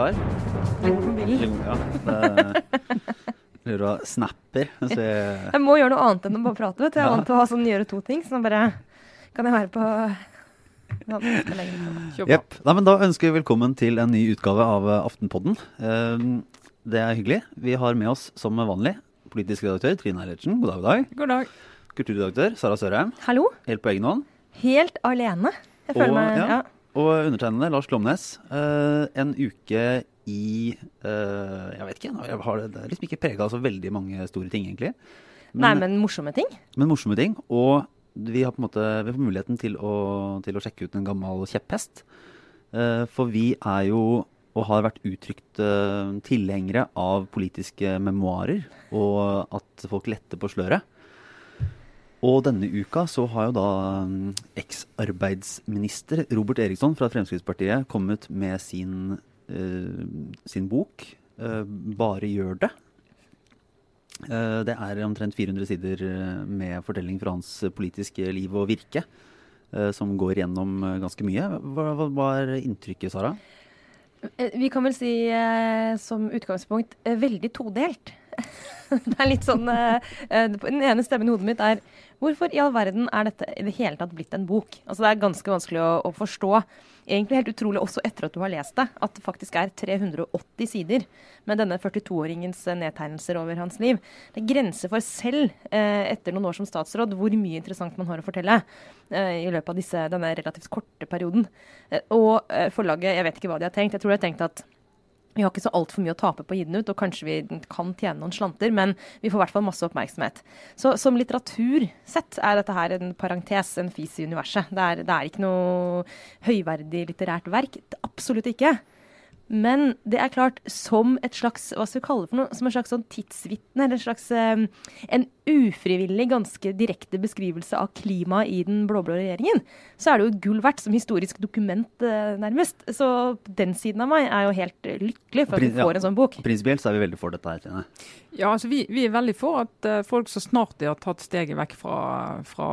klar? Ja, det Lurer og snapper. Så jeg, Jeg må gjøre noe annet enn å bare prate. vet du. Jeg er vant til å ha sånn gjøre to ting. Så nå bare kan jeg være på ja. Jepp. Da ønsker vi velkommen til en ny utgave av eh, Aftenpodden. Eh, Det er hyggelig. Vi har med oss som vanlig politisk redaktør Trine Eilertsen. God dag, god dag. God dag. Kulturredaktør Sara Sørheim. Hallo. Helt på egen hånd. Helt alene. Jeg føler Og, meg ja. ja. Og undertegnede Lars Glomnes. Eh, en uke i eh, Jeg vet ikke. Jeg har det, det er liksom ikke prega av så veldig mange store ting, egentlig. Nei, men morsomme ting. men morsomme ting. Og vi har på en måte vi får muligheten til å, til å sjekke ut en gammel kjepphest. Eh, for vi er jo, og har vært uttrykt tilhengere av politiske memoarer, og at folk letter på sløret. Og denne uka så har jo da eksarbeidsminister eks-arbeidsminister Robert Eriksson fra Fremskrittspartiet kommet med sin, uh, sin bok uh, 'Bare gjør det'. Uh, Det er omtrent 400 sider eh, med fortelling fra hans politiske liv og virke, eh, som går gjennom eh, ganske mye. Hva, hva var inntrykket, Sara? Eh, Vi kan vel si eh, som utgangspunkt eh, veldig todelt. Det er litt sånn eh, eh, Den ene stemmen i hodet mitt er Hvorfor i all verden er dette i det hele tatt blitt en bok? Altså Det er ganske vanskelig å, å forstå. Egentlig helt utrolig også etter at du har lest det, at det faktisk er 380 sider med denne 42-åringens eh, nedtegnelser over hans liv. Det er grenser for selv, eh, etter noen år som statsråd, hvor mye interessant man har å fortelle eh, i løpet av disse, denne relativt korte perioden. Eh, og forlaget, jeg vet ikke hva de har tenkt. Jeg tror de har tenkt at vi har ikke så altfor mye å tape på å gi den ut, og kanskje vi kan tjene noen slanter, men vi får i hvert fall masse oppmerksomhet. Så som litteratur sett er dette her en parentes, en fis i universet. Det er, det er ikke noe høyverdig litterært verk. Absolutt ikke. Men det er klart, som et slags hva skal vi kalle det for noe, som en slags sånn tidsvitne, eller en slags eh, en ufrivillig, ganske direkte beskrivelse av klimaet i den blå-blå regjeringen, så er det jo gull verdt som historisk dokument, eh, nærmest. Så den siden av meg er jo helt lykkelig for at vi får en sånn bok. Prinsipielt så er vi veldig for dette her, Trine. Ja, altså vi, vi er veldig for at uh, folk så snart de har tatt steget vekk fra, fra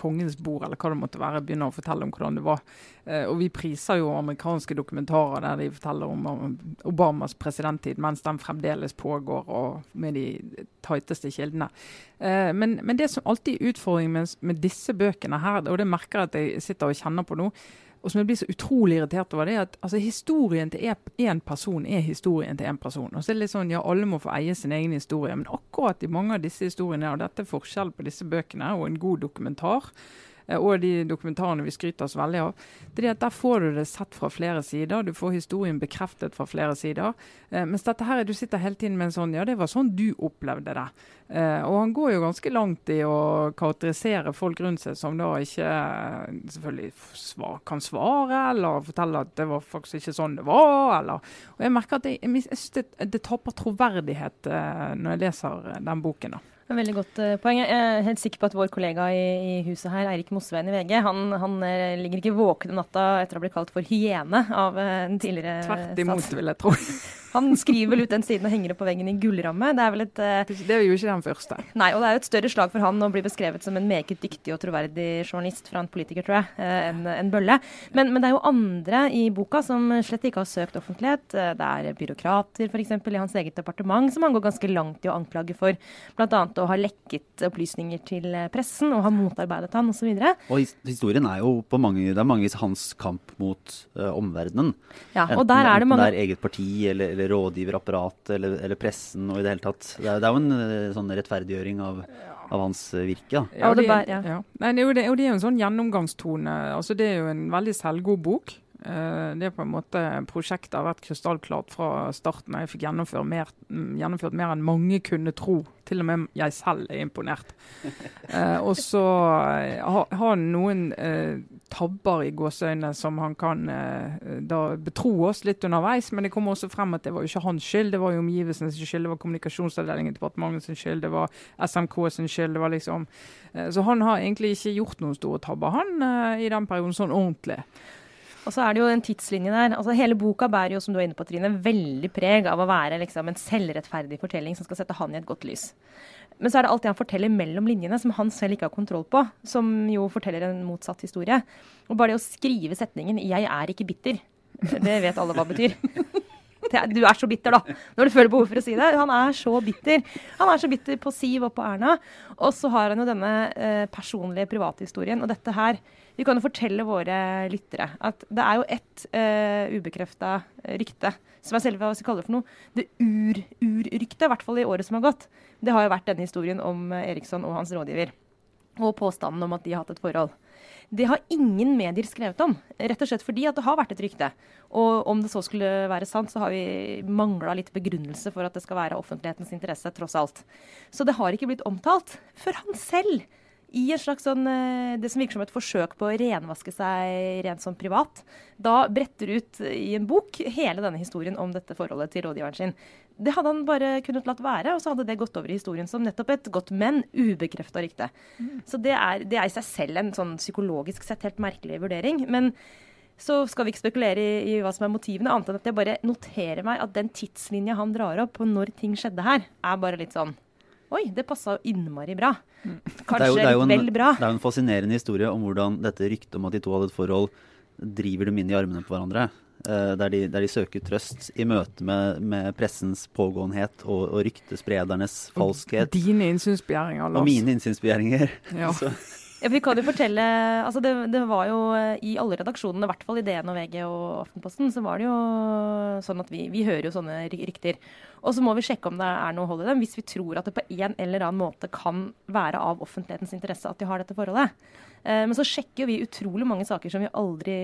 kongens bord, eller hva det måtte være, begynner å fortelle om hvordan det var. Uh, og vi priser jo amerikanske dokumentarer der de forteller om Obamas presidenttid mens den fremdeles pågår, og med de tighteste kildene. Eh, men, men det som alltid er utfordringen med, med disse bøkene her, og det merker jeg at jeg sitter og kjenner på nå, og som jeg blir så utrolig irritert over, det er at altså, historien til én person er historien til én person. Og så er det litt sånn, ja, Alle må få eie sin egen historie, men akkurat i mange av disse historiene, og dette er forskjellen på disse bøkene og en god dokumentar, og de dokumentarene vi skryter oss veldig av, det er at der får du det sett fra flere sider. Du får historien bekreftet fra flere sider. Eh, mens dette her, du sitter hele tiden med en sånn Ja, det var sånn du opplevde det. Eh, og han går jo ganske langt i å karakterisere folk rundt seg som da ikke eh, selvfølgelig svar, kan svare, eller fortelle at det var faktisk ikke sånn det var. Eller. Og jeg merker at jeg, jeg, synes det, det taper troverdighet eh, når jeg leser eh, den boken. da. Veldig godt eh, poeng. Jeg er helt sikker på at vår kollega i, i huset her, Eirik Mosveen i VG, han, han eh, ligger ikke våken om natta etter å ha blitt kalt for hyene av den en tidligere Tvert imot, vil jeg tro. Han skriver vel ut den siden og henger det på veggen i gullramme. Det er vel et uh, Det er jo ikke den første. Nei, og det er jo et større slag for han å bli beskrevet som en meget dyktig og troverdig journalist fra en politiker, tror jeg, uh, enn en Bølle. Men, men det er jo andre i boka som slett ikke har søkt offentlighet. Eh, Det er byråkrater f.eks. i hans eget departement som han går ganske langt i å anklage for bl.a. å ha lekket opplysninger til pressen og ha motarbeidet han osv. Og his historien er jo på mange, det er mange hans kamp mot uh, omverdenen. Ja, og der er det enten mange det er eget parti eller, eller rådgiverapparatet eller, eller pressen og i det hele tatt. Det er, det er jo en eh, sånn rettferdiggjøring av, av hans virke. da. Ja, det er jo det er jo en sånn gjennomgangstone. Altså, det er jo en veldig selvgod bok. Eh, det er på en måte Prosjektet har vært krystallklart fra starten. Jeg fikk gjennomført mer, mm, gjennomført mer enn mange kunne tro. Til og med jeg selv er imponert. Eh, og så eh, har har han noen eh, tabber i gåseøynene som han kan eh, da betro oss litt underveis. Men det kommer også frem at det var jo ikke hans skyld, det var jo omgivelsenes skyld, det var kommunikasjonsavdelingen i departementet sin skyld, det var SMK sin skyld. det var liksom eh, Så han har egentlig ikke gjort noen store tabber, han, eh, i den perioden, sånn ordentlig. Og så er det jo en tidslinje der. Altså Hele boka bærer jo, som du er inne på, Trine, veldig preg av å være liksom en selvrettferdig fortelling som skal sette han i et godt lys. Men så er det alt det han forteller mellom linjene, som han selv ikke har kontroll på, som jo forteller en motsatt historie. Og bare det å skrive setningen 'Jeg er ikke bitter', det vet alle hva betyr. Du er så bitter, da, når du føler behov for å si det. Han er så bitter. Han er så bitter på Siv og på Erna. Og så har han jo denne eh, personlige privathistorien. Og dette her Vi kan jo fortelle våre lyttere at det er jo ett uh, ubekrefta rykte, som er selve hva vi kaller det for noe, det ur-ur-ryktet, i hvert fall i året som har gått. Det har jo vært denne historien om eh, Eriksson og hans rådgiver. Og påstanden om at de har hatt et forhold. Det har ingen medier skrevet om, rett og slett fordi at det har vært et rykte. Og om det så skulle være sant, så har vi mangla litt begrunnelse for at det skal være offentlighetens interesse, tross alt. Så det har ikke blitt omtalt før han selv i en slags sånn, eh, det som virker som et forsøk på å renvaske seg rent sånn privat, da bretter ut i en bok hele denne historien om dette forholdet til rådgiveren sin. Det hadde han bare kunnet latt være, og så hadde det gått over i historien som nettopp et godt, men ubekrefta rykte. Mm. Så det er, det er, i seg selv en sånn psykologisk sett helt merkelig vurdering. Men så skal vi ikke spekulere i, i, hva som er motivene, annet enn at jeg bare noterer meg at den tidslinja han drar opp på når ting skjedde her, er bare litt sånn Oi, det passa innmari bra. Mm. Kanskje en, vel bra. Det er jo en fascinerende historie om hvordan dette ryktet om at de to hadde et forhold, driver dem inn i armene på hverandre. Uh, der, de, der, de, søker trøst i møte med, med pressens pågåenhet og, og ryktespredernes falskhet. Dine innsynsbegjæringer, Lars. Og mine innsynsbegjæringer. Ja. ja, vi kan jo fortelle altså det, det, var jo i alle redaksjonene, i hvert fall i DN og VG og Aftenposten, så var det jo sånn at vi, vi hører jo sånne rykter. Og så må vi sjekke om det er noe hold i dem, hvis vi tror at det på en eller annen måte kan være av offentlighetens interesse at de har dette forholdet. Eh, men så sjekker vi utrolig mange saker som vi aldri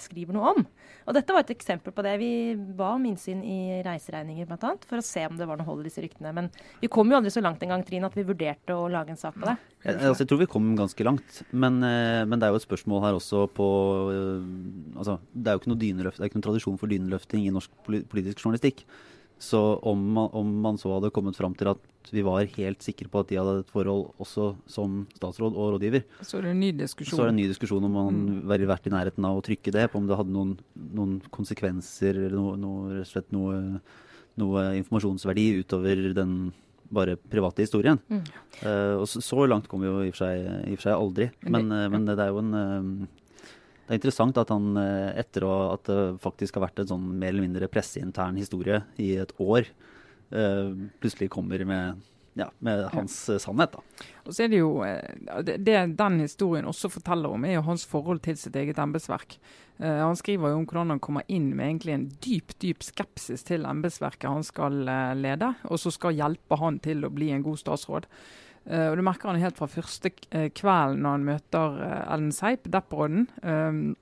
skriver noe om. Og dette var et eksempel på det. Vi ba om innsyn i reiseregninger bl.a. for å se om det var noe hold i disse ryktene. Men vi kom jo aldri så langt en gang, Trine, at vi vurderte å lage en sak på det. Jeg, altså, jeg tror vi kom ganske langt. Men, eh, men, det er jo et spørsmål her også på uh, altså, Det er jo ikke noe, dyneløft, det er ikke noen tradisjon for dyneløfting i norsk politisk journalistikk. Så om man, om man, så hadde kommet fram til at vi var helt sikre på at de hadde et forhold også som statsråd og rådgiver, så er det en ny diskusjon, så er det en ny diskusjon om man mm. ville vært i nærheten av å trykke det, på om det hadde noen, noen konsekvenser eller noe, noe, rett og slett noe, noe, informasjonsverdi utover den bare private historien. Mm. Uh, og så, så, langt kom vi jo i og for seg, i og for seg aldri. Men, men, uh, men det, det, er jo en uh, det er interessant at han, eh, etter at det faktisk har vært en sånn mer eller mindre presseintern historie i et år, eh, plutselig kommer med, ja, med hans ja. sannhet. da. Og så er Det jo, eh, det, den historien også forteller om, er jo hans forhold til sitt eget embetsverk. Han skriver jo om hvordan han kommer inn med egentlig en dyp dyp skepsis til embetsverket han skal lede, og så skal hjelpe han til å bli en god statsråd. Uh, og Du merker han helt fra første kveld kvelden når han møter uh, Ellen Seip, Depperodden. Um,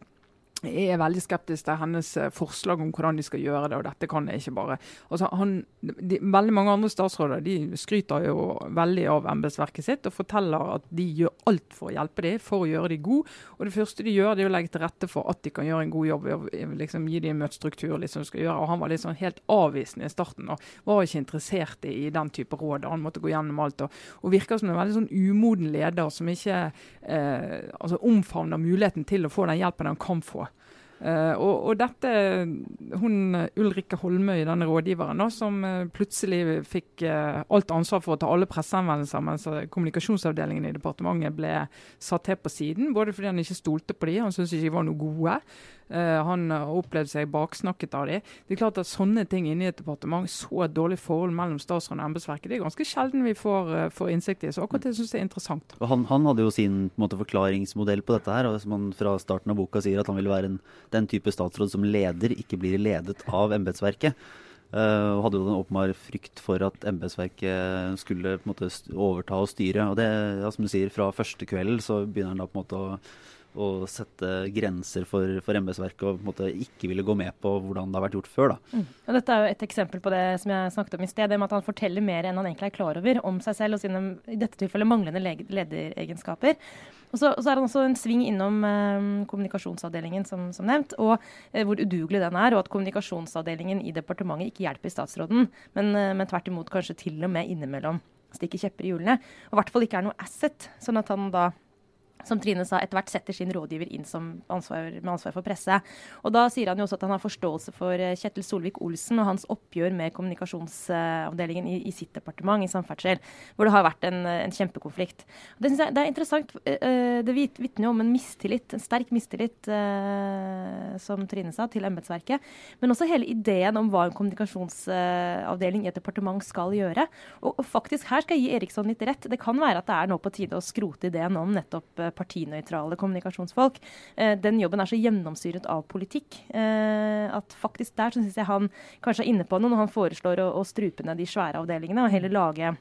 er veldig skeptisk til hennes eh, forslag om hvordan de skal gjøre det. og dette kan jeg ikke bare. Altså, han, de, veldig mange andre statsråder de skryter jo veldig av embetsverket sitt og forteller at de gjør alt for å hjelpe dem, for å gjøre dem gode. Og det første de gjør, det er å legge til rette for at de kan gjøre en god jobb. liksom Gi dem en møtestruktur. Liksom, skal gjøre. Og Han var liksom helt avvisende i starten og var ikke interessert i den type råd. Han måtte gå gjennom alt. Og, og virker som en veldig sånn umoden leder som ikke eh, altså omfavner muligheten til å få den hjelpen han kan få. Uh, og, og, dette, hun Ulrikke Holmøy, denne rådgiveren, da, som uh, plutselig fikk uh, alt ansvar for å ta alle presseanvendelser, mens kommunikasjonsavdelingen i departementet ble satt til på siden. Både fordi han ikke stolte på de, han syntes ikke de var noe gode. Uh, han har opplevd seg baksnakket av dem. Det er klart at Sånne ting inni et departement, så et dårlig forhold mellom statsråden og embetsverket, det er ganske sjelden vi får, uh, får innsikt i. Så akkurat det syns jeg er interessant. Han, han, hadde jo sin måte, forklaringsmodell på dette her, og som han fra starten av boka sier at han ville være en, den type statsråd som leder, ikke blir ledet av embetsverket. Uh, hadde jo en åpenbar frykt for at embetsverket skulle på en måte overta og styre. Og det, ja, som du sier, fra første kveld så begynner han da på en måte å å sette grenser for, for embetsverket og på en måte ikke ville gå med på hvordan det har vært gjort før. Mm. Og dette er jo et eksempel på det som jeg snakket om i sted, det med at han forteller mer enn han egentlig er klar over om seg selv og sine i dette tilfellet manglende lederegenskaper. Og så, og så, er han også en sving innom eh, kommunikasjonsavdelingen, som, som nevnt, og eh, hvor udugelig den er, og at kommunikasjonsavdelingen i departementet ikke hjelper statsråden, men, eh, men tvert imot kanskje til og med innimellom stikker kjepper i hjulene. Og i hvert fall ikke er noe asset. sånn at han da som Trine sa, etter hvert setter sin rådgiver inn ansvar, med ansvar for presse. Og Da sier han jo også at han har forståelse for eh, Kjetil Solvik-Olsen og hans oppgjør med kommunikasjonsavdelingen i, i, sitt departement, i samferdsel, hvor det har vært en, en kjempekonflikt. Det, jeg, det er interessant. Eh, det vitner jo om en mistillit, en sterk mistillit, eh, som Trine sa, til embetsverket. Men også hele ideen om hva en kommunikasjonsavdeling i et departement skal gjøre. Og, og faktisk her skal jeg gi Eriksson litt rett. Det kan være at det er nå på tide å skrote ideen om nettopp partinøytrale kommunikasjonsfolk. Eh, den jobben er så gjennomsyret av politikk eh, at faktisk der syns jeg han kanskje er inne på noe når han foreslår å, å strupe ned de svære avdelingene og heller lage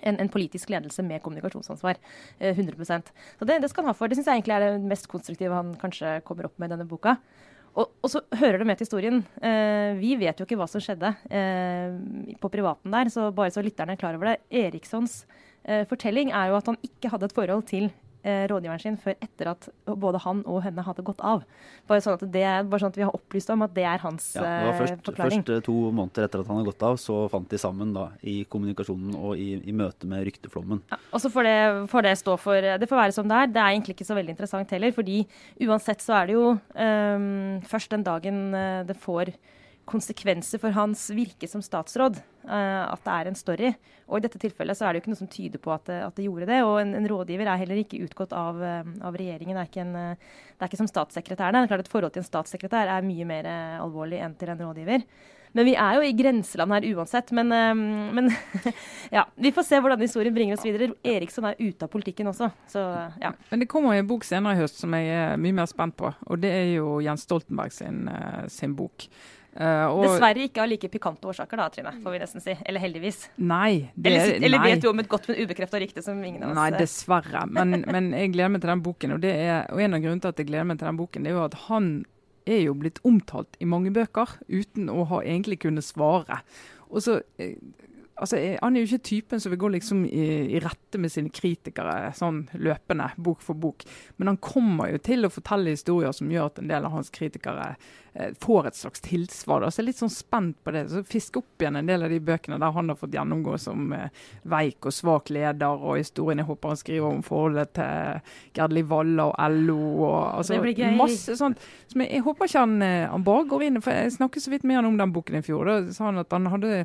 en, en, politisk ledelse med kommunikasjonsansvar. 100 eh, Så Det, det skal han ha for. Det syns jeg egentlig er det mest konstruktive han kanskje kommer opp med i denne boka. Og, og, så hører det med til historien. Eh, vi vet jo ikke hva som skjedde eh, på privaten der, så bare så lytterne er klar over det. Erikssons eh, fortelling er jo at han ikke hadde et forhold til rådgiveren sin før etter at både han og henne hadde gått av. Bare sånn at, det, bare sånn at vi har opplyst om at det er hans ja, det var først, eh, forklaring. Først to måneder etter at han hadde gått av, så fant de sammen da, i kommunikasjonen og i, i møte med rykteflommen. Ja, og så får det, får det, stå for Det får være som det er. Det er egentlig ikke så veldig interessant heller, fordi uansett så er det jo um, først den dagen det får konsekvenser for hans virke som statsråd. Uh, at det er en story. Og i dette tilfellet så er det jo ikke noe som tyder på at det, at det gjorde det. Og en, en, rådgiver er heller ikke utgått av, uh, av regjeringen. Det er, ikke en, uh, det er ikke som statssekretæren. Det er klart Et forhold til en statssekretær er mye mer alvorlig enn til en rådgiver. Men vi er jo i grenseland her uansett. Men, men ja, vi får se hvordan historien bringer oss videre. Eriksson er ute av politikken også. Så, ja. Men det kommer en bok senere i høst som jeg er mye mer spent på. Og det er jo Jens Stoltenberg sin, sin bok. Uh, Dessverre ikke av like pikante årsaker, da, Trine. får vi nesten si. Eller heldigvis. Nei. Det, eller, eller nei. vet du om et godt, men ubekrefta rykte som ingen av oss Nei, dessverre. Men, men, jeg gleder meg til den boken. Og, er, og, en av grunnene til at jeg gleder meg til den boken, det er jo at han er jo blitt omtalt i mange bøker uten å ha egentlig kunnet svare. Og så eh, altså, Han er jo ikke typen som vil gå liksom i, i, rette med sine kritikere sånn løpende, bok for bok. Men han kommer jo til å fortelle historier som gjør at en del av hans kritikere eh, får et slags tilsvar. Så jeg er litt sånn spent på det. Så Fisk opp igjen en del av de bøkene der han har fått gjennomgå som eh, veik og svak leder, og historien jeg håper han skriver om forholdet til Gerd Liv Valla og LO. og altså, Masse sånt. Som jeg, jeg håper ikke han, eh, han bare går inn For jeg snakket så vidt med han om den boken i fjor. Da sa han at han hadde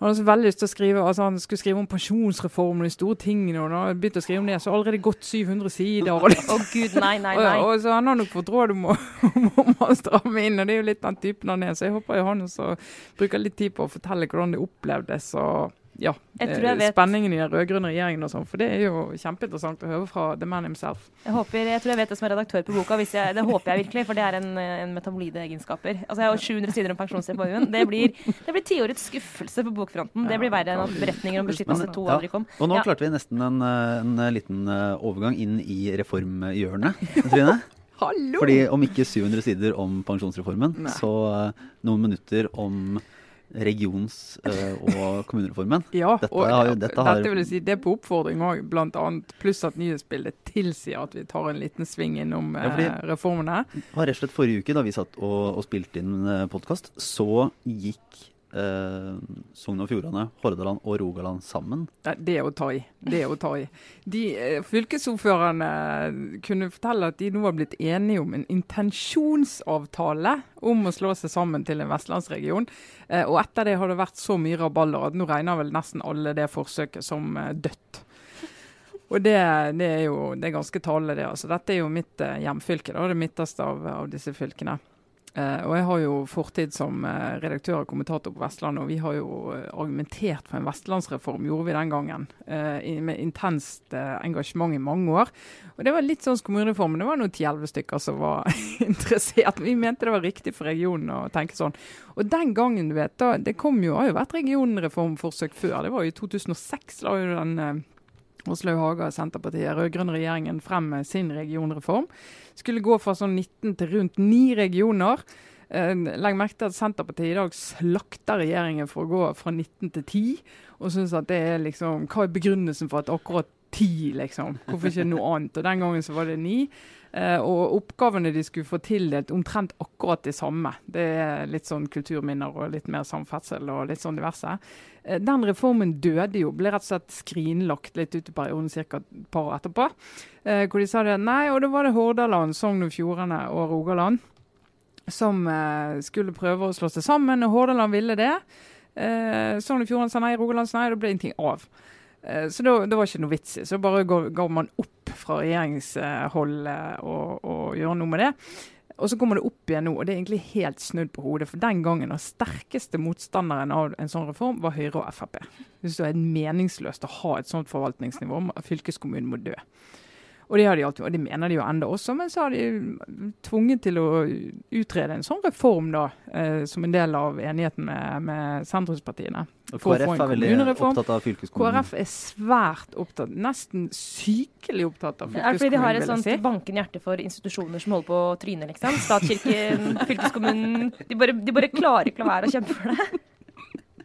han hadde så veldig lyst til å skrive altså han skulle skrive om pensjonsreformen og de store tingene. og Han begynt å skrive om det, så allerede gått 700 sider. Å oh, gud, nei, nei, nei. Og, og, så Han har nok fått råd om å, om å stramme inn, og det er jo litt den typen han er. Så jeg håper jo han også bruker litt tid på å fortelle hvordan det opplevdes. og ja, eh, spenningen i den rød-grønne regjeringen og sånn. For det er jo kjempeinteressant å høre fra the man himself. Jeg, håper, jeg tror jeg vet det som er redaktør på boka. Jeg, det håper jeg virkelig, for det er en, en metabolide egenskaper. Altså, jeg har 700 sider om pensjonsreformen. Det blir, det blir tiårets skuffelse på bokfronten. Det blir verre enn at beretninger om beskyttelse to aldri kom. Og nå ja. klarte vi nesten en, en, liten eh, overgang inn i reformhjørnet, Trine. Hallo! Fordi om ikke 700 sider om pensjonsreformen, Nei. så uh, noen minutter om regions- uh, og kommunereformen. Ja, dette, og har, dette, har, dette vil jeg si, det er på oppfordring òg, bl.a. Pluss at nyhetsbildet tilsier at vi tar en liten sving innom ja, reformene. Rett og slett Forrige uke, da vi satt og, og spilte inn eh, podkast, så gikk eh, Sogn og Fjordane, Hordaland og Rogaland sammen? Det er å ta i. Det er å ta i. De eh, Fylkesordførerne kunne fortelle at de nå har blitt enige om en intensjonsavtale om å slå seg sammen til en vestlandsregion. Eh, og etter det har det vært så mye rabalder at nå regner vel nesten alle det forsøket som eh, dødt. Og det, det, er jo det er ganske talende, det. altså. Dette er jo mitt eh, hjemfylke, da, det midterste av, av disse fylkene. Uh, og jeg har jo fortid som uh, redaktør og kommentator på Vestlandet, og vi har jo uh, argumentert for en vestlandsreform, gjorde vi den gangen. I, med intenst engasjement i mange år. Og det var litt sånn som kommunereformen. Det var noen ti-elleve stykker som var interessert. Vi mente det var riktig for regionen å tenke sånn. Og den gangen, du vet, da, det kom jo, har jo vært regionreformforsøk før. Det var jo i 2006 da jo den Åslaug Haga og Senterpartiet, rød-grønn regjeringen, frem med sin regionreform. Skulle gå fra sånn 19 til rundt 9 regioner. Eh, legg merke til at Senterpartiet i dag slakter regjeringen for å gå fra 19 til 10, og synes at det er liksom Hva er begrunnelsen for at akkurat 10, liksom? Hvorfor ikke noe annet? Og den gangen så var det 9 og oppgavene de skulle få tildelt, omtrent akkurat de samme. Det er litt sånn kulturminner og litt mer samferdsel og litt sånn diverse. Uh, den reformen døde jo, ble rett og slett skrinlagt litt ut i perioden ca. et par år etterpå. Uh, hvor de sa det nei, og da var det Hordaland, Sogn og Fjordane og Rogaland som skulle prøve å slå seg sammen, og Hordaland ville det. Sogn og Fjordane sa nei, Rogaland sa nei, og det ble ingenting av. Eh, så da, det var ikke noe vits i. Så bare ga man opp fra regjeringshold og gjør noe med det. Og så kommer det opp igjen nå, og det er egentlig helt snudd på hodet. For den gangen den sterkeste motstanderen av en sånn reform var Høyre og Frp. Det er meningsløst å ha et sånt forvaltningsnivå. Fylkeskommunen må dø. Og det, har de alltid, og det mener de jo enda også, men så har de tvunget til å utrede en sånn reform da, eh, som en del av enigheten med, med sentrumspartiene. Og KrF er veldig opptatt av fylkeskommunen? KrF er svært opptatt, nesten sykelig opptatt av fylkeskommunen. Er det fordi de har et sånt si? bankende hjerte for institusjoner som holder på å tryne, liksom? Statskirken, fylkeskommunen. De bare, de bare klarer ikke å være å kjempe for det.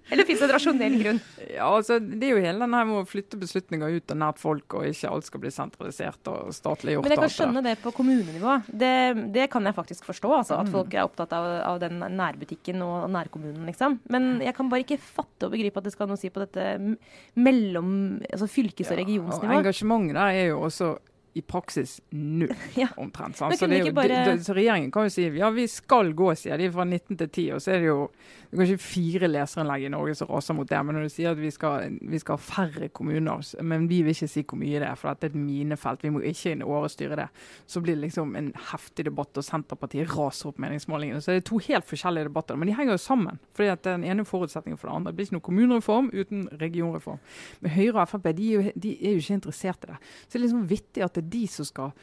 Eller fins det en rasjonell grunn? Ja, altså, Det er jo hele denne med å flytte beslutninger ut og nært folk, og ikke alt skal bli sentralisert og statliggjort. Men jeg kan skjønne det på kommunenivå. Det, det kan jeg faktisk forstå. Altså, at mm. folk er opptatt av, av, den nærbutikken og nærkommunen, liksom. Men jeg kan bare ikke fatte og begripe at det skal ha noe å si på dette mellom altså fylkes- og regionsnivå. Ja, og engasjementet der er jo også i praksis null, ja. omtrent. Så, jo, bare... så, regjeringen kan jo si ja, vi skal gå, sier de, fra 19 til 10. Og så er det jo det er kanskje fire leserinnlegg i Norge som raser mot det. Men når du sier at vi skal, vi skal, ha færre kommuner, men vi vil ikke si hvor mye det er, for dette er et minefelt, vi må ikke inn året styre det, så blir det liksom en heftig debatt, og Senterpartiet raser opp meningsmålingene. Så det er to helt forskjellige debatter, men de henger jo sammen. fordi at den ene forutsetningen for det andre. Det blir ikke noen kommunereform uten regionreform. Men Høyre og Frp de de er jo ikke interessert i det. Så det er liksom vittig at det er de som skal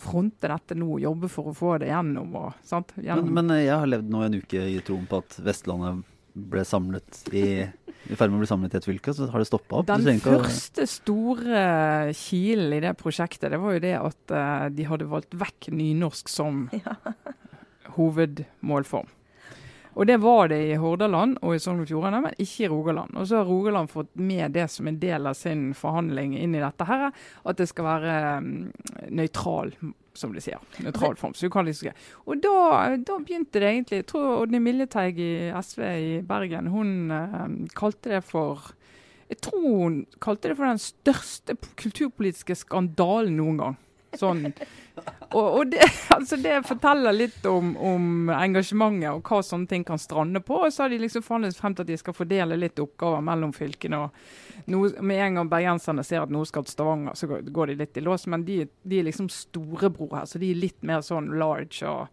fronte dette nå, jobbe for å få det gjennom. Og, gjennom. Men, men, jeg har levd nå en uke i troen på at Vestlandet ble samlet i i ferd med å bli samlet i et fylke, så har det stoppa opp. Den første store kilen i det prosjektet, det var jo det at uh, de hadde valgt vekk nynorsk som ja. hovedmålform. Og det var det i Hordaland og i Sogn og Fjordane, men ikke i Rogaland. Og så har Rogaland fått med det som en del av sin forhandling inn i dette her, at det skal være um, nøytral som de sier. Nøytral form. Så du kan liksom Og da, da, begynte det egentlig Jeg tror Odne Miljeteig i SV i Bergen, hun um, kalte det for jeg tror hun kalte det for den største kulturpolitiske skandalen noen gang. Sånn. Og, og det, altså det, forteller litt om, om, engasjementet og hva sånne ting kan strande på. Og så har de liksom forhandlet frem til at de skal fordele litt oppgaver mellom fylkene. og noe, Med en gang bergenserne ser at noe skal til Stavanger, så går de litt i lås. Men de, de er liksom storebror her, så de er litt mer sånn large. og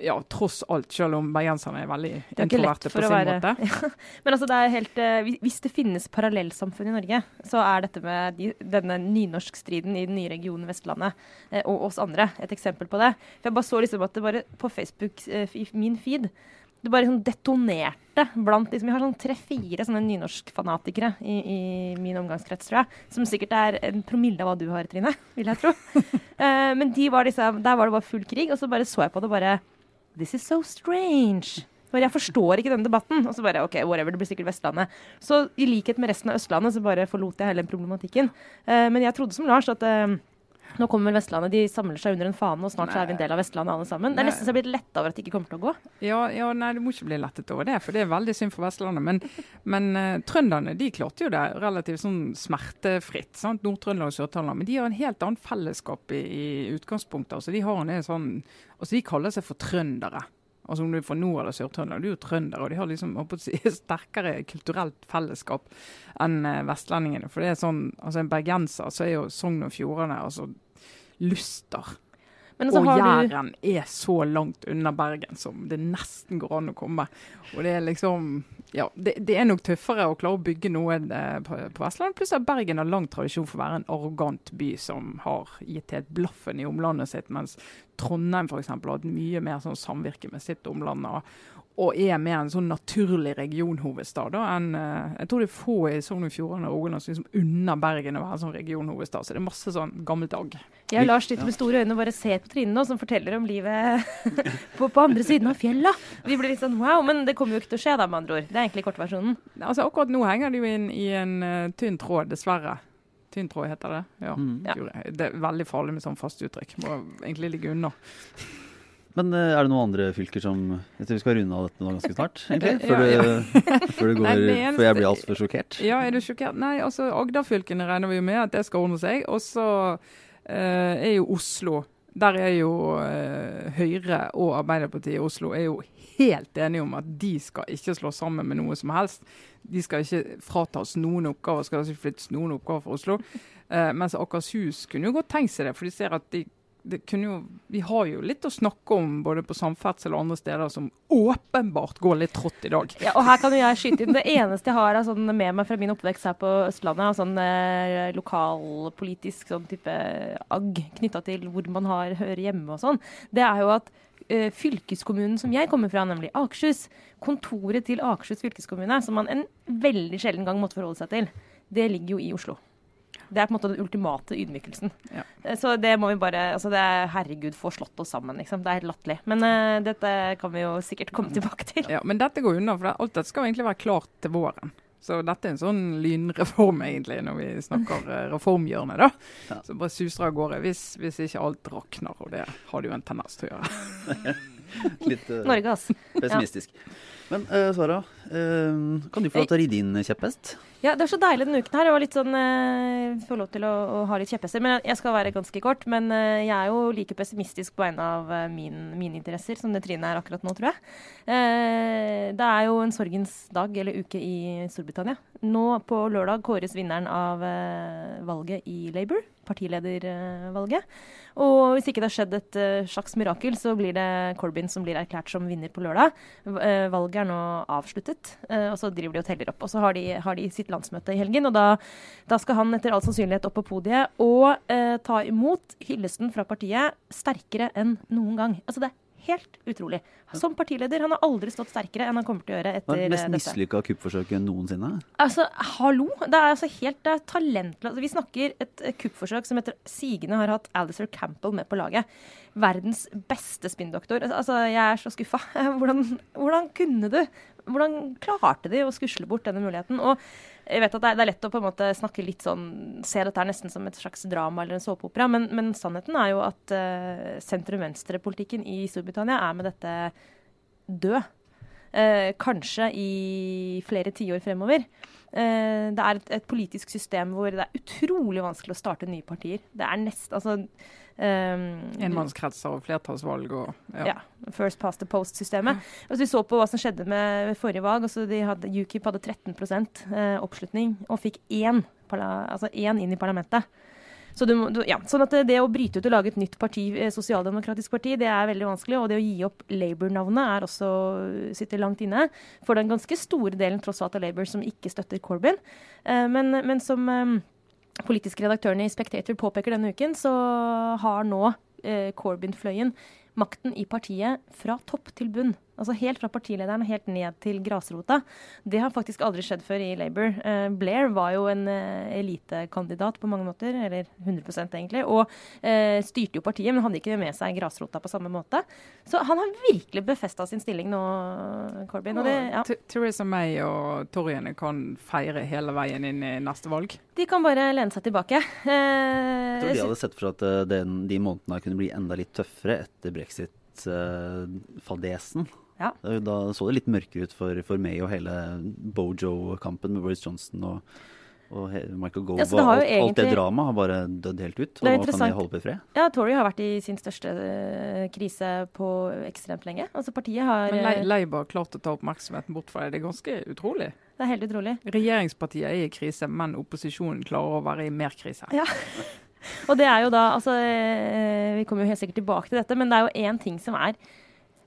ja, tross alt, selv om bergenserne er veldig introverte på sin være, måte. Ja. Men altså, det er helt, uh, hvis det finnes parallellsamfunn i Norge, så er dette med de, denne nynorskstriden i den nye regionen Vestlandet uh, og oss andre et eksempel på det. For Jeg bare så liksom at det bare på Facebook, i min feed, det bare sånn detonerte blant liksom, Jeg har sånn tre-fire sånne nynorskfanatikere i, i min omgangskrets, tror jeg. Som sikkert er en promille av hva du har, Trine, vil jeg tro. uh, men de var liksom, der var det bare full krig, og så bare så jeg på det bare This is so strange. For jeg forstår ikke denne debatten. Og så bare OK, whatever, det blir sikkert Vestlandet. Så i likhet med resten av Østlandet så bare forlot jeg hele den problematikken. Uh, men jeg trodde som Lars at uh, nå kommer Vestlandet, de samler seg under en fane, og snart så er vi en del av Vestlandet alle sammen. Det er nesten så jeg blir letta over at det ikke kommer til å gå. Ja, ja, nei, du må ikke bli lettet over det, for det er veldig synd for Vestlandet. Men, men uh, trønderne de klarte jo det relativt sånn smertefritt. sant? Nord-Trøndelag og Sør-Trøndelag. Men de har en helt annen fellesskap i, i utgangspunktet. altså De har en sånn, altså de kaller seg for trøndere. Altså Om du er fra Nord- eller Sør-Trøndelag, du er jo trønder, og de har liksom si, sterkere kulturelt fellesskap enn eh, vestlendingene. For det er sånn, altså En bergenser så er jo Sogn og Fjordane altså Luster og Jæren du... er så langt unna Bergen som det nesten går an å komme. Og det er liksom Ja, det, det er nok tøffere å klare å bygge noe eh, på, på Vestlandet. Pluss at Bergen har lang tradisjon for å være en arrogant by som har gitt helt blaffen i omlandet sitt, mens Trondheim f.eks. har hatt mye mer sånn samvirke med sitt omland. Og, og er mer en sånn naturlig regionhovedstad da, enn uh, Jeg tror det er få i Sogn og Fjordane og Rogaland som liksom unner Bergen å være sånn regionhovedstad. Så det er masse sånn gammelt agg. Jeg og Lars sitter med store øyne og bare ser på Trine nå, som forteller om livet på, på, andre siden av fjella. Vi blir litt sånn wow, men det kommer jo ikke til å skje, da, med andre ord. Det er egentlig kortversjonen. Altså, akkurat nå henger det jo inn i en uh, tynn tråd, dessverre. Tynn tråd heter det. Ja. Mm. Ja. Det er veldig farlig med sånn fast uttrykk. Må egentlig ligge unna. Men eh, er det noen andre fylker som Jeg tror vi skal runde av dette nå ganske snart, egentlig? Før, ja. det, før, det går, Nei, eneste- før jeg blir altfor sjokkert. Ja, er du sjokkert? Nei, altså Agder-fylkene regner vi jo med at det skal ordne seg. Og så eh, er jo Oslo Der er jo eh, Høyre og Arbeiderpartiet i Oslo er jo helt enige om at de skal ikke slå sammen med noe som helst. De skal ikke fratas noen oppgaver, skal ikke flyttes noen oppgaver fra Oslo. Eh, mens Akershus kunne jo godt tenkt seg det, for de ser at de det kunne jo, vi har jo litt å snakke om både på samferdsel og andre steder som åpenbart går litt trått i dag. Ja, og her kan jeg skyte inn. Det eneste jeg har sånn med meg fra min oppvekst her på Østlandet, er sånn eh, lokalpolitisk sånn type agg knytta til hvor man har, hører hjemme og sånn, det er jo at eh, fylkeskommunen som jeg kommer fra, nemlig Akershus, kontoret til Akershus fylkeskommune, som man en veldig sjelden gang måtte forholde seg til, det ligger jo i Oslo. Det er på en måte den ultimate ydmykelsen. Ja. Eh, Så det må vi bare altså det er, Herregud, få slått oss sammen, liksom. Det er helt latterlig. Men uh, dette kan vi jo sikkert komme tilbake til. Ja, Men dette går unna, for alt dette skal jo egentlig være klart til våren. Så dette er en sånn lynreform, egentlig, når vi snakker eh, reformhjørnet. da. Ja. Så bare suser av gårde, hvis, hvis ikke alt rakner, og det har det jo en tendens til å gjøre. Litt uh, Norge, altså. pessimistisk. Men uh, Sara, uh, kan du få lov til å ri din kjepphest? Ja, det er så deilig denne uken her. Var litt sånn uh, Få lov til å, å ha litt kjepphester. Men jeg skal være ganske kort. Men jeg er jo like pessimistisk på vegne av min, mine interesser som det Trine er akkurat nå, tror jeg. Det er jo en sorgens dag eller uke i Storbritannia. Nå på lørdag kåres vinneren av valget i Labour. Partiledervalget. Og hvis ikke det har skjedd et eh, slags mirakel, så blir det Corbyn som blir erklært som vinner på lørdag. Eh, valget er nå avsluttet, eh, og så driver de og teller opp. Og så har de, har de sitt landsmøte i helgen, og da, da skal han etter all sannsynlighet opp på podiet og eh, ta imot hyllesten fra partiet sterkere enn noen gang. Altså det er helt utrolig. Som partileder, han har aldri stått sterkere enn han kommer til å gjøre etter er det eh, mest dette. mislykka kuppforsøket noensinne? Altså, hallo! Det er altså helt det er talentløst. Altså, vi snakker et eh, kuppforsøk som etter sigende har hatt Alistair Campbell med på laget. Verdens beste spinndoktor. Altså, jeg er så skuffa. Hvordan, hvordan kunne du? Hvordan klarte de å skusle bort denne muligheten? Og jeg vet at det er, lett å på en måte snakke litt sånn Se dette nesten som et slags drama eller en såpeopera, men, men sannheten er jo at uh, sentrum-venstre-politikken i Storbritannia er med dette død. Uh, kanskje i flere tiår fremover. Uh, det er et, et politisk system hvor det er utrolig vanskelig å starte nye partier. Det er nest, altså, eh, Enmannskretser og flertallsvalg og ja. First past the post-systemet. Altså, vi så på hva som skjedde med forrige valg. Altså, de hadde, UKIP hadde 13 eh, oppslutning og fikk én, altså én inn i parlamentet. Så du, du, ja. sånn at det, det å bryte ut og lage et nytt parti, eh, sosialdemokratisk parti, det er veldig vanskelig. Og det å gi opp Labour-navnet er også sitter langt inne. For den ganske store delen tross alt av Labour som ikke støtter Corbyn. Eh, men, men som eh, politiske redaktørene i Spectator påpeker denne uken, så har nå eh, Corbyn-fløyen makten i partiet fra topp til bunn. Altså helt fra partilederen helt ned til grasrota. Det har faktisk aldri skjedd før i Labour. Eh, Blair var jo en eh, elitekandidat på mange måter, eller 100 egentlig, og eh, styrte jo partiet, men hadde ikke med seg grasrota på samme måte. Så han har virkelig befesta sin stilling nå, Corbyn. Og det, ja. Th- Theresa May og toryene kan feire hele veien inn i neste valg. De kan bare lene seg tilbake. Eh, Jeg tror de hadde sett for at den, de månedene kunne bli enda litt tøffere etter brexit-fadesen. Ja. Da så det litt mørkere ut for, for meg og hele Bojo-kampen med Boris Johnson og, og Michael Gove. Ja, det og har alt, alt det egentlig- dramaet har bare dødd helt ut. Og nå kan de holde på i fred. Ja, Tory har vært i sin største eh, krise på ekstremt lenge. Altså Partiet har Men eh, Labour har klart å ta oppmerksomheten bort fra det. Det er ganske utrolig. Det er helt utrolig. Regjeringspartiet er i krise, men opposisjonen klarer å være i mer krise. Ja. Og det er jo da altså eh, Vi kommer jo helt sikkert tilbake til dette, men det er jo én ting som er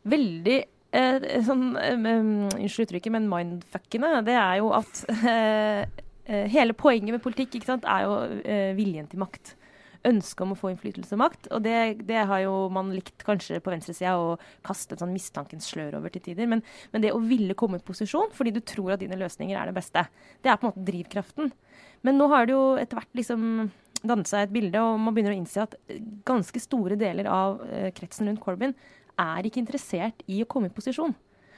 veldig eh, sånn Unnskyld uttrykket, men mindfuckende. Det er jo at eh, eh, hele poenget med politikk sant, er jo viljen til makt. Ønsket om å få innflytelse og makt. Og det, det har jo man likt kanskje på venstresida å kaste en sånn mistankens slør over til tider. Men, men det å ville komme i posisjon fordi du tror at dine løsninger er det beste, det er på en måte drivkraften. Men nå har det jo etter hvert liksom dannet seg et bilde, og man begynner å innse at ganske store deler av kretsen rundt Corbyn er ikke interessert i å komme i posisjon.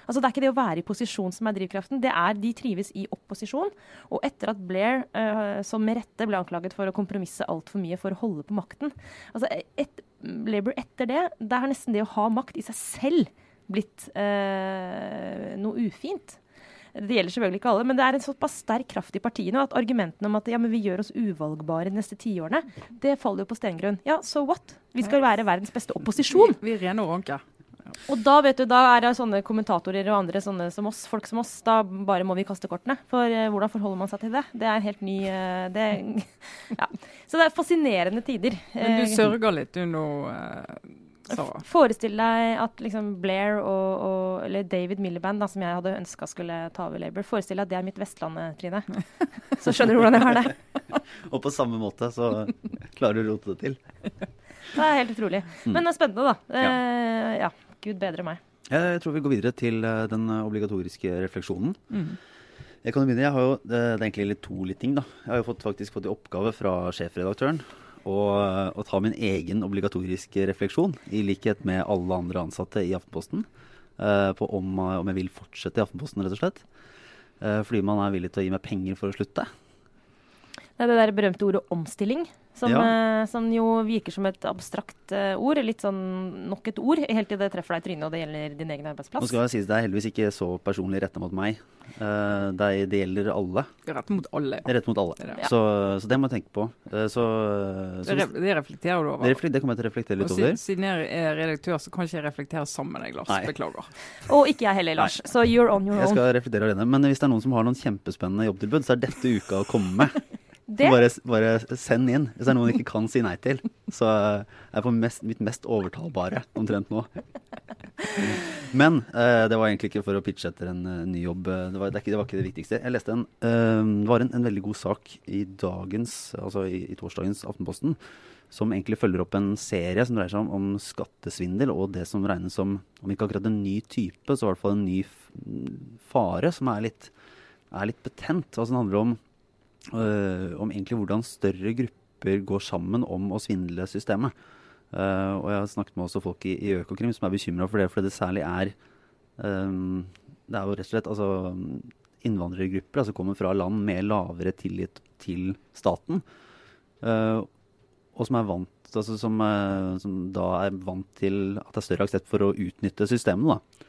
Altså Det er ikke det å være i posisjon som er drivkraften, det er de trives i opposisjon. Og etter at Blair, uh, som med rette ble anklaget for å kompromisse altfor mye for å holde på makten altså et, Labour etter det, det er nesten det å ha makt i seg selv blitt uh, noe ufint. Det gjelder selvfølgelig ikke alle, men det er en såpass sterk kraft i partiene at argumentene om at ja, vi gjør oss uvalgbare de neste tiårene, det faller jo på stengrunn. Ja, so what? Vi skal være verdens beste opposisjon. Vi, vi er rene og ranke. Og da vet du, da er det sånne kommentatorer og andre sånne som oss, folk som oss, da bare må vi kaste kortene. For uh, hvordan forholder man seg til det? Det er helt ny uh, det, ja. Så det er fascinerende tider. Men du sørger litt, du nå? Uh så. Forestill deg at liksom Blair og, og, eller David Milliband, da, som jeg hadde ønska skulle ta over Labour, forestill deg at det er mitt Vestlandet, Trine. Så skjønner du hvordan jeg har det. og på samme måte så klarer du å rote det til. Det er helt utrolig. Mm. Men det er spennende, da. Ja. Eh, ja. Gud bedre meg. Jeg tror vi går videre til eh, den obligatoriske refleksjonen. Mm. Jeg kan begynne. Jeg har jo, det er egentlig litt to litt ting. da. Jeg har jo fått, faktisk fått i oppgave fra sjefredaktøren å, ta min egen obligatoriske refleksjon, i likhet med alle andre ansatte i Aftenposten, uh, på om, om, jeg vil fortsette i Aftenposten, rett og slett. Uh, fordi man er villig til å gi meg penger for å slutte. Det er det der berømte ordet omstilling. Som, ja. uh, som, jo virker som et abstrakt uh, ord. Litt sånn nok et ord, helt til det treffer deg i trynet og det gjelder din egen arbeidsplass. Nå skal jeg si Det er heldigvis ikke så personlig retta mot meg. Uh, det, det, gjelder alle. Rett mot alle. Det er rett mot alle. Ja. så, så, det må jeg tenke på. Så, så, det, det, reflekterer du over? Det, det kommer jeg til å reflektere litt over. Siden jeg er redaktør, så kan ikke jeg reflektere sammen med deg, Lars. Nei. Beklager. Og ikke jeg heller, Lars. Nei. Så you're on your own. Jeg skal reflektere alene. Men hvis det er noen som har noen kjempespennende jobbtilbud, så er dette uka å komme med. Bare, bare, send inn. Hvis det er noen jeg ikke kan si nei til, så er jeg på mest, mitt mest overtalbare omtrent nå. Men uh, det var egentlig ikke for å pitche etter en uh, ny jobb. Det var, det, ikke, det var, ikke, det viktigste. Jeg leste en, uh, det var en, en, veldig god sak i dagens, altså i, i, torsdagens Aftenposten, som egentlig følger opp en serie som dreier seg om, om skattesvindel og det som regnes som, om ikke akkurat en ny type, så i hvert fall en ny fare som er litt, er litt betent. Altså det handler om om egentlig hvordan større grupper går sammen om å svindle systemet. Uh, og jeg har snakket med også folk i, i Økokrim som er bekymra for det, fordi det særlig er um, Det er jo rett og slett altså, innvandrergrupper altså kommer fra land med lavere tillit til staten. Og som er vant altså som, som, da er vant til at det er større aksept for å utnytte systemet. da.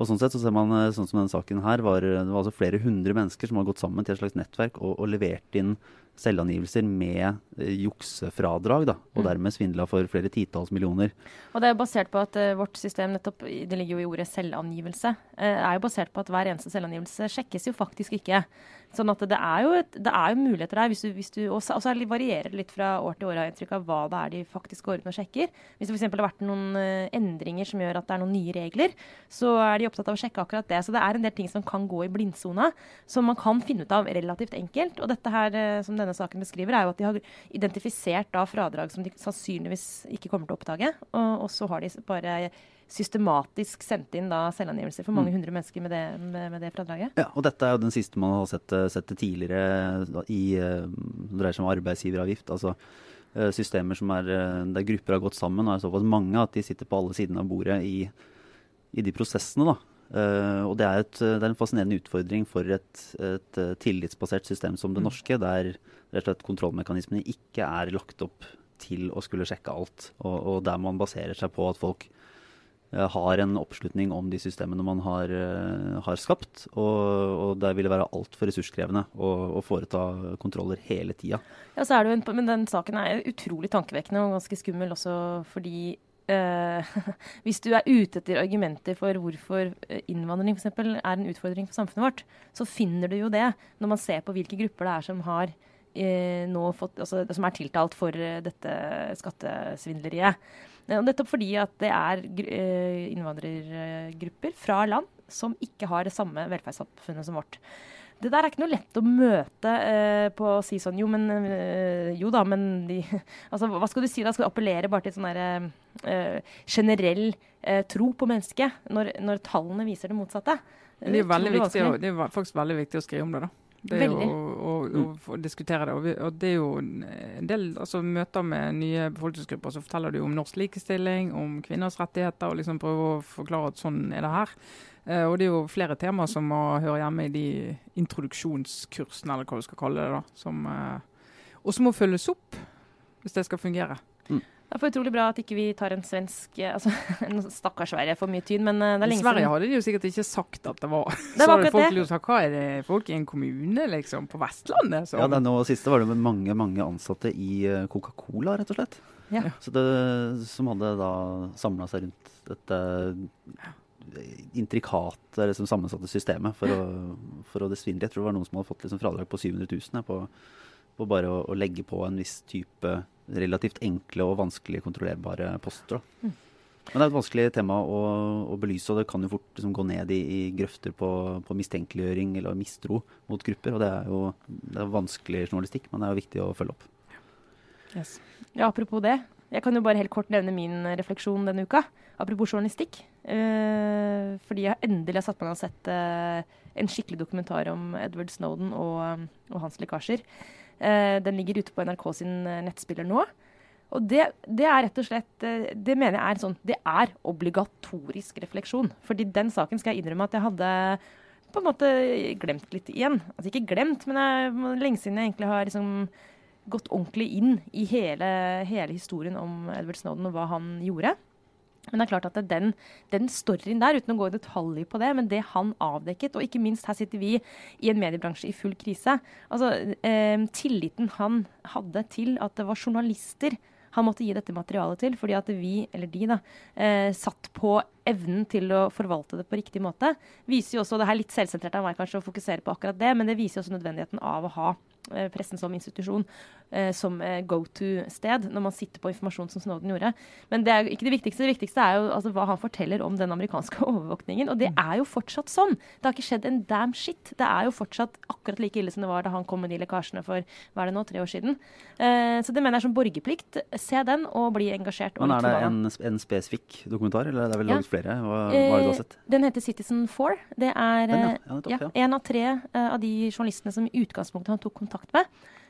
Og sånn sett så ser man, eh, sånn som denne saken her, var, det var altså flere hundre mennesker som har gått sammen til et slags nettverk og, og levert inn selvangivelser med eh, juksefradrag, da, og mm. dermed svindla for flere titalls millioner. Og Det er jo basert på at uh, vårt system, nettopp, det ligger jo i ordet selvangivelse, uh, er jo basert på at hver eneste selvangivelse sjekkes jo faktisk ikke. Sånn at det er jo, et, det er jo muligheter der. Hvis du, hvis du, og så varierer det litt fra år til år har inntrykk av hva det er de faktisk går ut og sjekker. Hvis det f.eks. har vært noen uh, endringer som gjør at det er noen nye regler, så er de opptatt av å sjekke akkurat det. Så det er en del ting som kan gå i blindsona, som man kan finne ut av relativt enkelt. Og dette her, som denne saken beskriver, er jo at de har identifisert da fradrag som de sannsynligvis ikke kommer til å oppdage. Og, og så har de bare systematisk sendt inn da selvangivelser for mange mm. hundre mennesker med det, med, med det, fradraget. Ja, og dette er jo den siste man har sett, sett det tidligere da, i eh, Det dreier seg om arbeidsgiveravgift. altså eh, systemer som er, der grupper har gått sammen og er såpass mange at de sitter på alle sidene av bordet i, i de prosessene. da. Uh, og det er, et, det er, en fascinerende utfordring for et, et, tillitsbasert system som det mm. norske, der rett og slett kontrollmekanismene ikke er lagt opp til å skulle sjekke alt, og, og der man baserer seg på at folk uh, har en oppslutning om de systemene man har, har skapt. Og, og der vil det være altfor ressurskrevende å, å, foreta kontroller hele tida. Ja, men den saken er utrolig tankevekkende og ganske skummel også fordi hvis du er ute etter argumenter for hvorfor eh, innvandring for eksempel, er en utfordring for samfunnet vårt, så finner du jo det når man ser på hvilke grupper det er som har uh, nå fått, altså, som er tiltalt for dette skattesvindleriet. nettopp fordi at det er innvandrergrupper fra land som ikke har det samme velferdssamfunnet som vårt. Det der er ikke noe lett å møte eh, på å si sånn Jo, men eh, Jo da, men de Altså, hva skal du si da? Skal du appellere bare til sånn derre eh, generell eh, tro på mennesket, når, når, tallene viser det motsatte? Det er, viktig, å, det er, faktisk veldig viktig å skrive om det, da. Det er jo Veldig. å, å, å diskutere det. Og, vi, og det er jo en del altså, møter med nye befolkningsgrupper, så forteller de om norsk likestilling, om kvinners rettigheter, og liksom prøver å forklare at sånn er det her. Eh, og det er jo flere temaer som må høre hjemme i de introduksjonskursene, eller hva du skal kalle det. da, som, eh, og som må følges opp hvis det skal fungere. Det er for utrolig bra at ikke vi tar en svensk eh, altså, en Stakkars Sverige får mye tyn, men det er lenge siden. I Sverige hadde de jo sikkert ikke sagt at det var Det Så var hadde akkurat folk det. sagt hva er det folk i en kommune, liksom, på Vestlandet? Så. Ja, det er nå siste var det med mange mange ansatte i Coca-Cola, rett og slett. Ja. Så det, som hadde da samla seg rundt dette intrikate, liksom sammensatte systemet for å, for å desvinne. Jeg tror det var noen som hadde fått liksom fradrag på 700 000 på, på bare å, å legge på en viss type relativt enkle og vanskelig kontrollerbare poster. Mm. Men det er et vanskelig tema å, å belyse, og det kan jo fort liksom, gå ned i, i grøfter på, på mistenkeliggjøring eller mistro mot grupper. Og det er jo det er vanskelig journalistikk, men det er jo viktig å følge opp. Yes. Ja, apropos det. Jeg kan jo bare helt kort nevne min refleksjon denne uka. Apropos journalistikk. Eh, fordi jeg endelig har satt meg ned og sett eh, en skikkelig dokumentar om Edward Snowden og, og hans lekkasjer. Eh, den ligger ute på NRK sin eh, nettspiller nå. Og det, det er rett og slett eh, Det mener jeg er sånn Det er obligatorisk refleksjon. Fordi den saken skal jeg innrømme at jeg hadde på en måte glemt litt igjen. Altså ikke glemt, men jeg, lenge siden jeg egentlig har liksom gått ordentlig inn i hele, hele historien om Edward Snowden og hva han gjorde. Men det er klart at den, den storyen der, uten å gå i detalj på det, men det han avdekket, og ikke minst her sitter vi i en mediebransje i full krise. Altså, eh, Tilliten han hadde til at det var journalister han måtte gi dette materialet til, fordi at vi, eller de, da, eh, satt på evnen til å forvalte det på riktig måte. Viser jo også, Det er litt selvsentrert av meg kanskje å fokusere på akkurat det, men det viser jo også nødvendigheten av å ha pressen som institusjon, eh, som eh, go to-sted, når man sitter på informasjon som Snowden gjorde. Men det er jo ikke det viktigste. Det viktigste er jo altså, hva han forteller om den amerikanske overvåkningen. Og det er jo fortsatt sånn. Det har ikke skjedd en damn shit. Det er jo fortsatt akkurat like ille som det var da han kom med de lekkasjene for hva er det nå, tre år siden. Eh, så det mener jeg som borgerplikt. Se den og bli engasjert. og Men er det en, en spesifikk dokumentar, eller det er vel Ja. flere? Hva, hva har du sett? Eh, Den heter Citizen Four. Det er Den, ja. eh, Ja, av tre eh, av de journalistene som i utgangspunktet han tok kontakt med,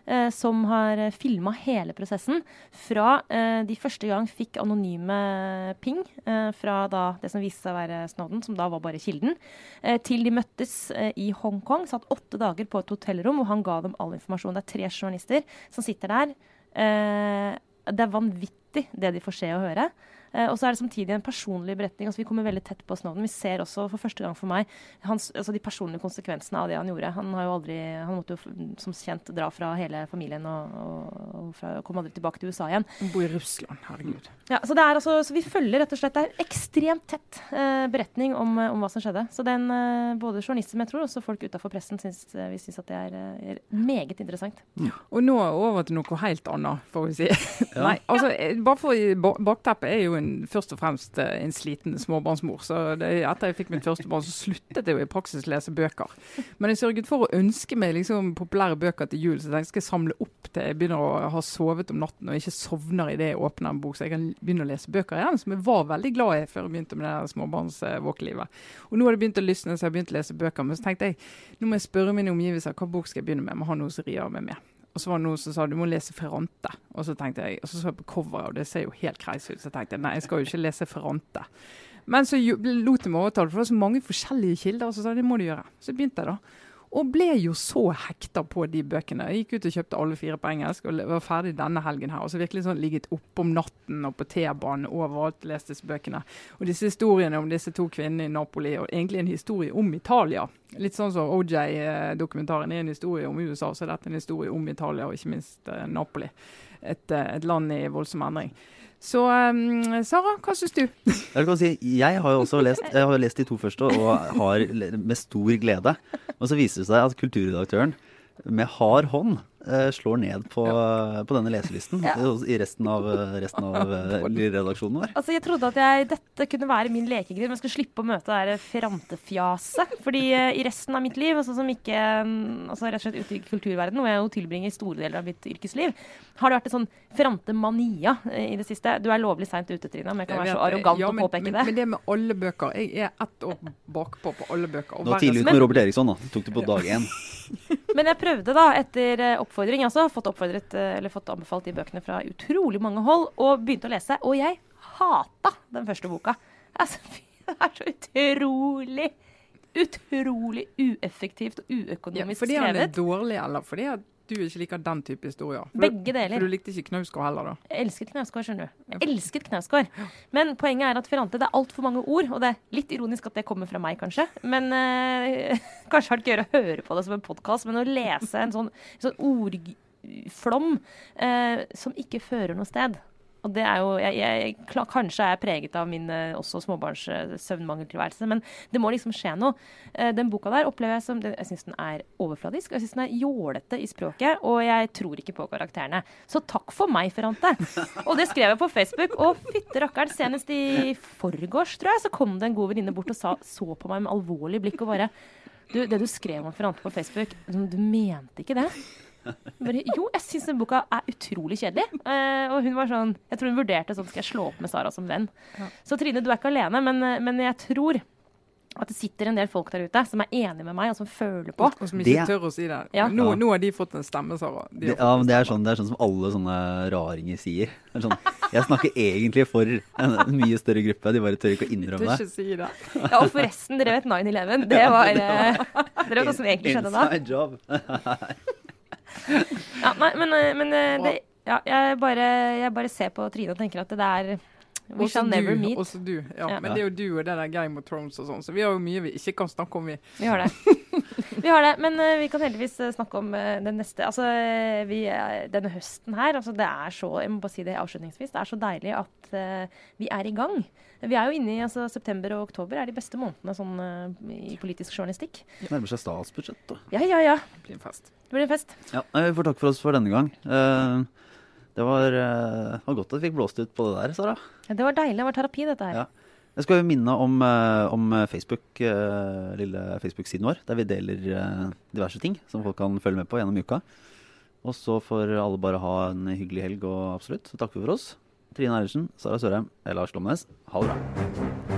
eh, som har uh, filma hele prosessen. Fra eh, de første gang fikk anonyme ping eh, fra det som viste seg å være Snowden, som da var bare kilden, eh, til de møttes eh, i Hongkong, satt åtte dager på et hotellrom, og han ga dem all informasjon. Det er tre journalister som sitter der. Eh, det er vanvittig det de får se og høre. Eh, og så er det samtidig en personlig beretning. altså Vi kommer veldig tett på Snowden. Vi ser også for første gang for meg hans, altså de personlige konsekvensene av det han gjorde. Han har jo aldri, han måtte jo som kjent dra fra hele familien og, og, og fra, kom aldri tilbake til USA igjen. Han bor i Russland, herregud. Ja, så, det er altså, så vi følger rett og slett Det er ekstremt tett eh, beretning om, eh, om hva som skjedde. Så den, eh, både journalister, men jeg tror også folk utafor pressen syns, eh, vi syns at det er, er meget interessant. Og nå over til noe helt annet, får vi si. Nei, altså, bare for Bakteppet er jo en, først og fremst eh, en sliten småbarnsmor. Så det, etter jeg fikk mitt første barn, så sluttet jeg jo i praksis lese bøker. Men jeg sørget for å ønske meg liksom populære bøker til jul, så jeg tenkte skal jeg samle opp til jeg begynner å ha sovet om natten og ikke sovner idet jeg åpner en bok, så jeg kan begynne å lese bøker igjen, som jeg var veldig glad i før jeg begynte med det småbarnsvåkelivet. Og nå har det begynt å lysne, så jeg har begynt å lese bøker. Men så tenkte jeg nå må jeg spørre mine omgivelser hva bok skal jeg begynne med. Må ha noe som rir meg med. Og så var det noen som sa du må lese Ferrante. Og så tenkte jeg, og så så jeg på coveret, og det ser jo helt kreis ut. Så tenkte jeg nei, jeg skal jo ikke lese Ferrante. Men så lot jeg meg overtale, for det var så mange forskjellige kilder. Og så sa jeg det må du gjøre. Så begynte jeg da. Og ble jo så hekta på de bøkene. Jeg gikk ut og kjøpte alle fire på engelsk og var ferdig denne helgen her. Og så virkelig sånn ligget oppe om natten og på T-banen overalt og lest disse bøkene. Og disse historiene om disse to kvinnene i Napoli, og egentlig en historie om Italia. Litt sånn som OJ-dokumentaren er en historie om USA, så er dette en historie om Italia, og ikke minst eh, Napoli. Et, eh, et land i voldsom endring. Så um, Sara, hva syns du? Jeg, si, jeg har jo også lest, har lest de to første og har med stor glede. Og så viser det seg at kulturredaktøren med hard hånd slår ned på, på denne leselisten Ja. eh, i resten av, eh, resten av eh, redaksjonen vår. Altså, Jeg trodde at jeg, dette kunne være min lekegrind, men jeg skulle slippe å møte det der ferantefjaset. Fordi eh, i resten av mitt liv, altså som ikke mm, altså rett og slett ute i kulturverdenen, hvor jeg jo tilbringer store deler av mitt yrkesliv, har det vært en sånn ferantemania eh, i det siste. Du er lovlig seint ute, Trina, om jeg kan være så arrogant ja, og å påpeke men, det. Men det med alle bøker. Jeg er ett år bakpå på alle bøker. og Nå verre- tidlig ut med Robert Eriksson, da. Tok det på dag én. Men jeg prøvde da, etter eh, oppfordring, altså, fått oppfordret, eh, eller fått anbefalt de bøkene fra utrolig mange hold, og begynte å lese. Og jeg hata den første boka. Altså, det er så utrolig, utrolig ueffektivt og Ja, skrevet. fordi han er dårlig, eller fordi at du ikke liker den type historier? For Begge deler. For du likte ikke Knausgård heller, da? Jeg elsket Knausgård, skjønner du. Jeg elsket Knausgård. Men poenget er at Ferrante, det er altfor mange ord, og det er litt ironisk at det kommer fra meg, kanskje. Men øh, kanskje har det ikke gjøre å høre på det som en podkast, men å lese en sånn, sånn ordflom øh, som ikke fører noe sted. Og det er jo, jeg, jeg, Kanskje er jeg preget av min eh, også småbarns eh, søvnmangeltilværelse, men det må liksom skje noe. Eh, den boka der opplever jeg som Jeg syns den er overfladisk, og jeg syns den er jålete i språket, og jeg tror ikke på karakterene. Så takk for meg, Ferrante. Og det skrev jeg på Facebook, og fytte rakkeren, senest i forgårs, tror jeg, så kom det en god venninne bort og sa, så på meg med alvorlig blikk og bare du, det du skrev om Ferrante på Facebook, du mente ikke det? Bare, jo, jeg syns den boka er utrolig kjedelig. Eh, og hun var sånn Jeg tror hun vurderte sånn Skal jeg slå opp med Sara som venn? Ja. Så Trine, du er ikke alene, men, eh, men jeg tror at det sitter en del folk der ute som er enig med meg, og som føler på. Og, som ikke Det- tør å si det. Ja. Nå, nå har de fått en stemme, Sara. De Det, ja, men det er, sånn, det er sånn som alle sånne raringer sier. Det er sånn, jeg snakker egentlig for en, en mye større gruppe, de bare tør ikke å innrømme det. si det. Ja, og forresten, dere vet 9-11. Det var eh, Dere vet hva som egentlig skjedde da? Inside job. Ja, nei, men, eh, men eh, det, ja, jeg, bare, jeg bare ser på Trine og tenker at det er We Også shall never du, meet. Også du. Ja, Ja. Men det er jo du og det der Game of Thrones og sånn, så vi har jo mye vi ikke kan snakke om, vi. Vi har det. Vi har det, Men eh, vi kan heldigvis snakke om den neste. Altså, vi, denne høsten her, altså det er så Jeg må bare si det avslutningsvis. Det er så deilig at vi er i gang. Vi er jo inne i altså, September og oktober er de beste månedene sånn, eh, i politisk journalistikk. Det Nærmer seg statsbudsjett, da. Ja, ja, ja. Det blir en fest. Det blir en fest. Ja, vi får takk for oss for denne gang. Eh, det var, eh, var godt at vi fikk blåst ut på det der, Sara. Ja, det var deilig. Det var terapi, dette her. Ja. Jeg skal jo minne om, eh, om Facebook, eh, lille Facebook-siden vår, der vi deler eh, diverse ting som folk kan følge med på gjennom uka. Og så får alle bare ha en hyggelig helg og absolutt. Så takker vi for oss. Trine Eilertsen, Sara Sørheim, Lars Lomnes. Ha det bra.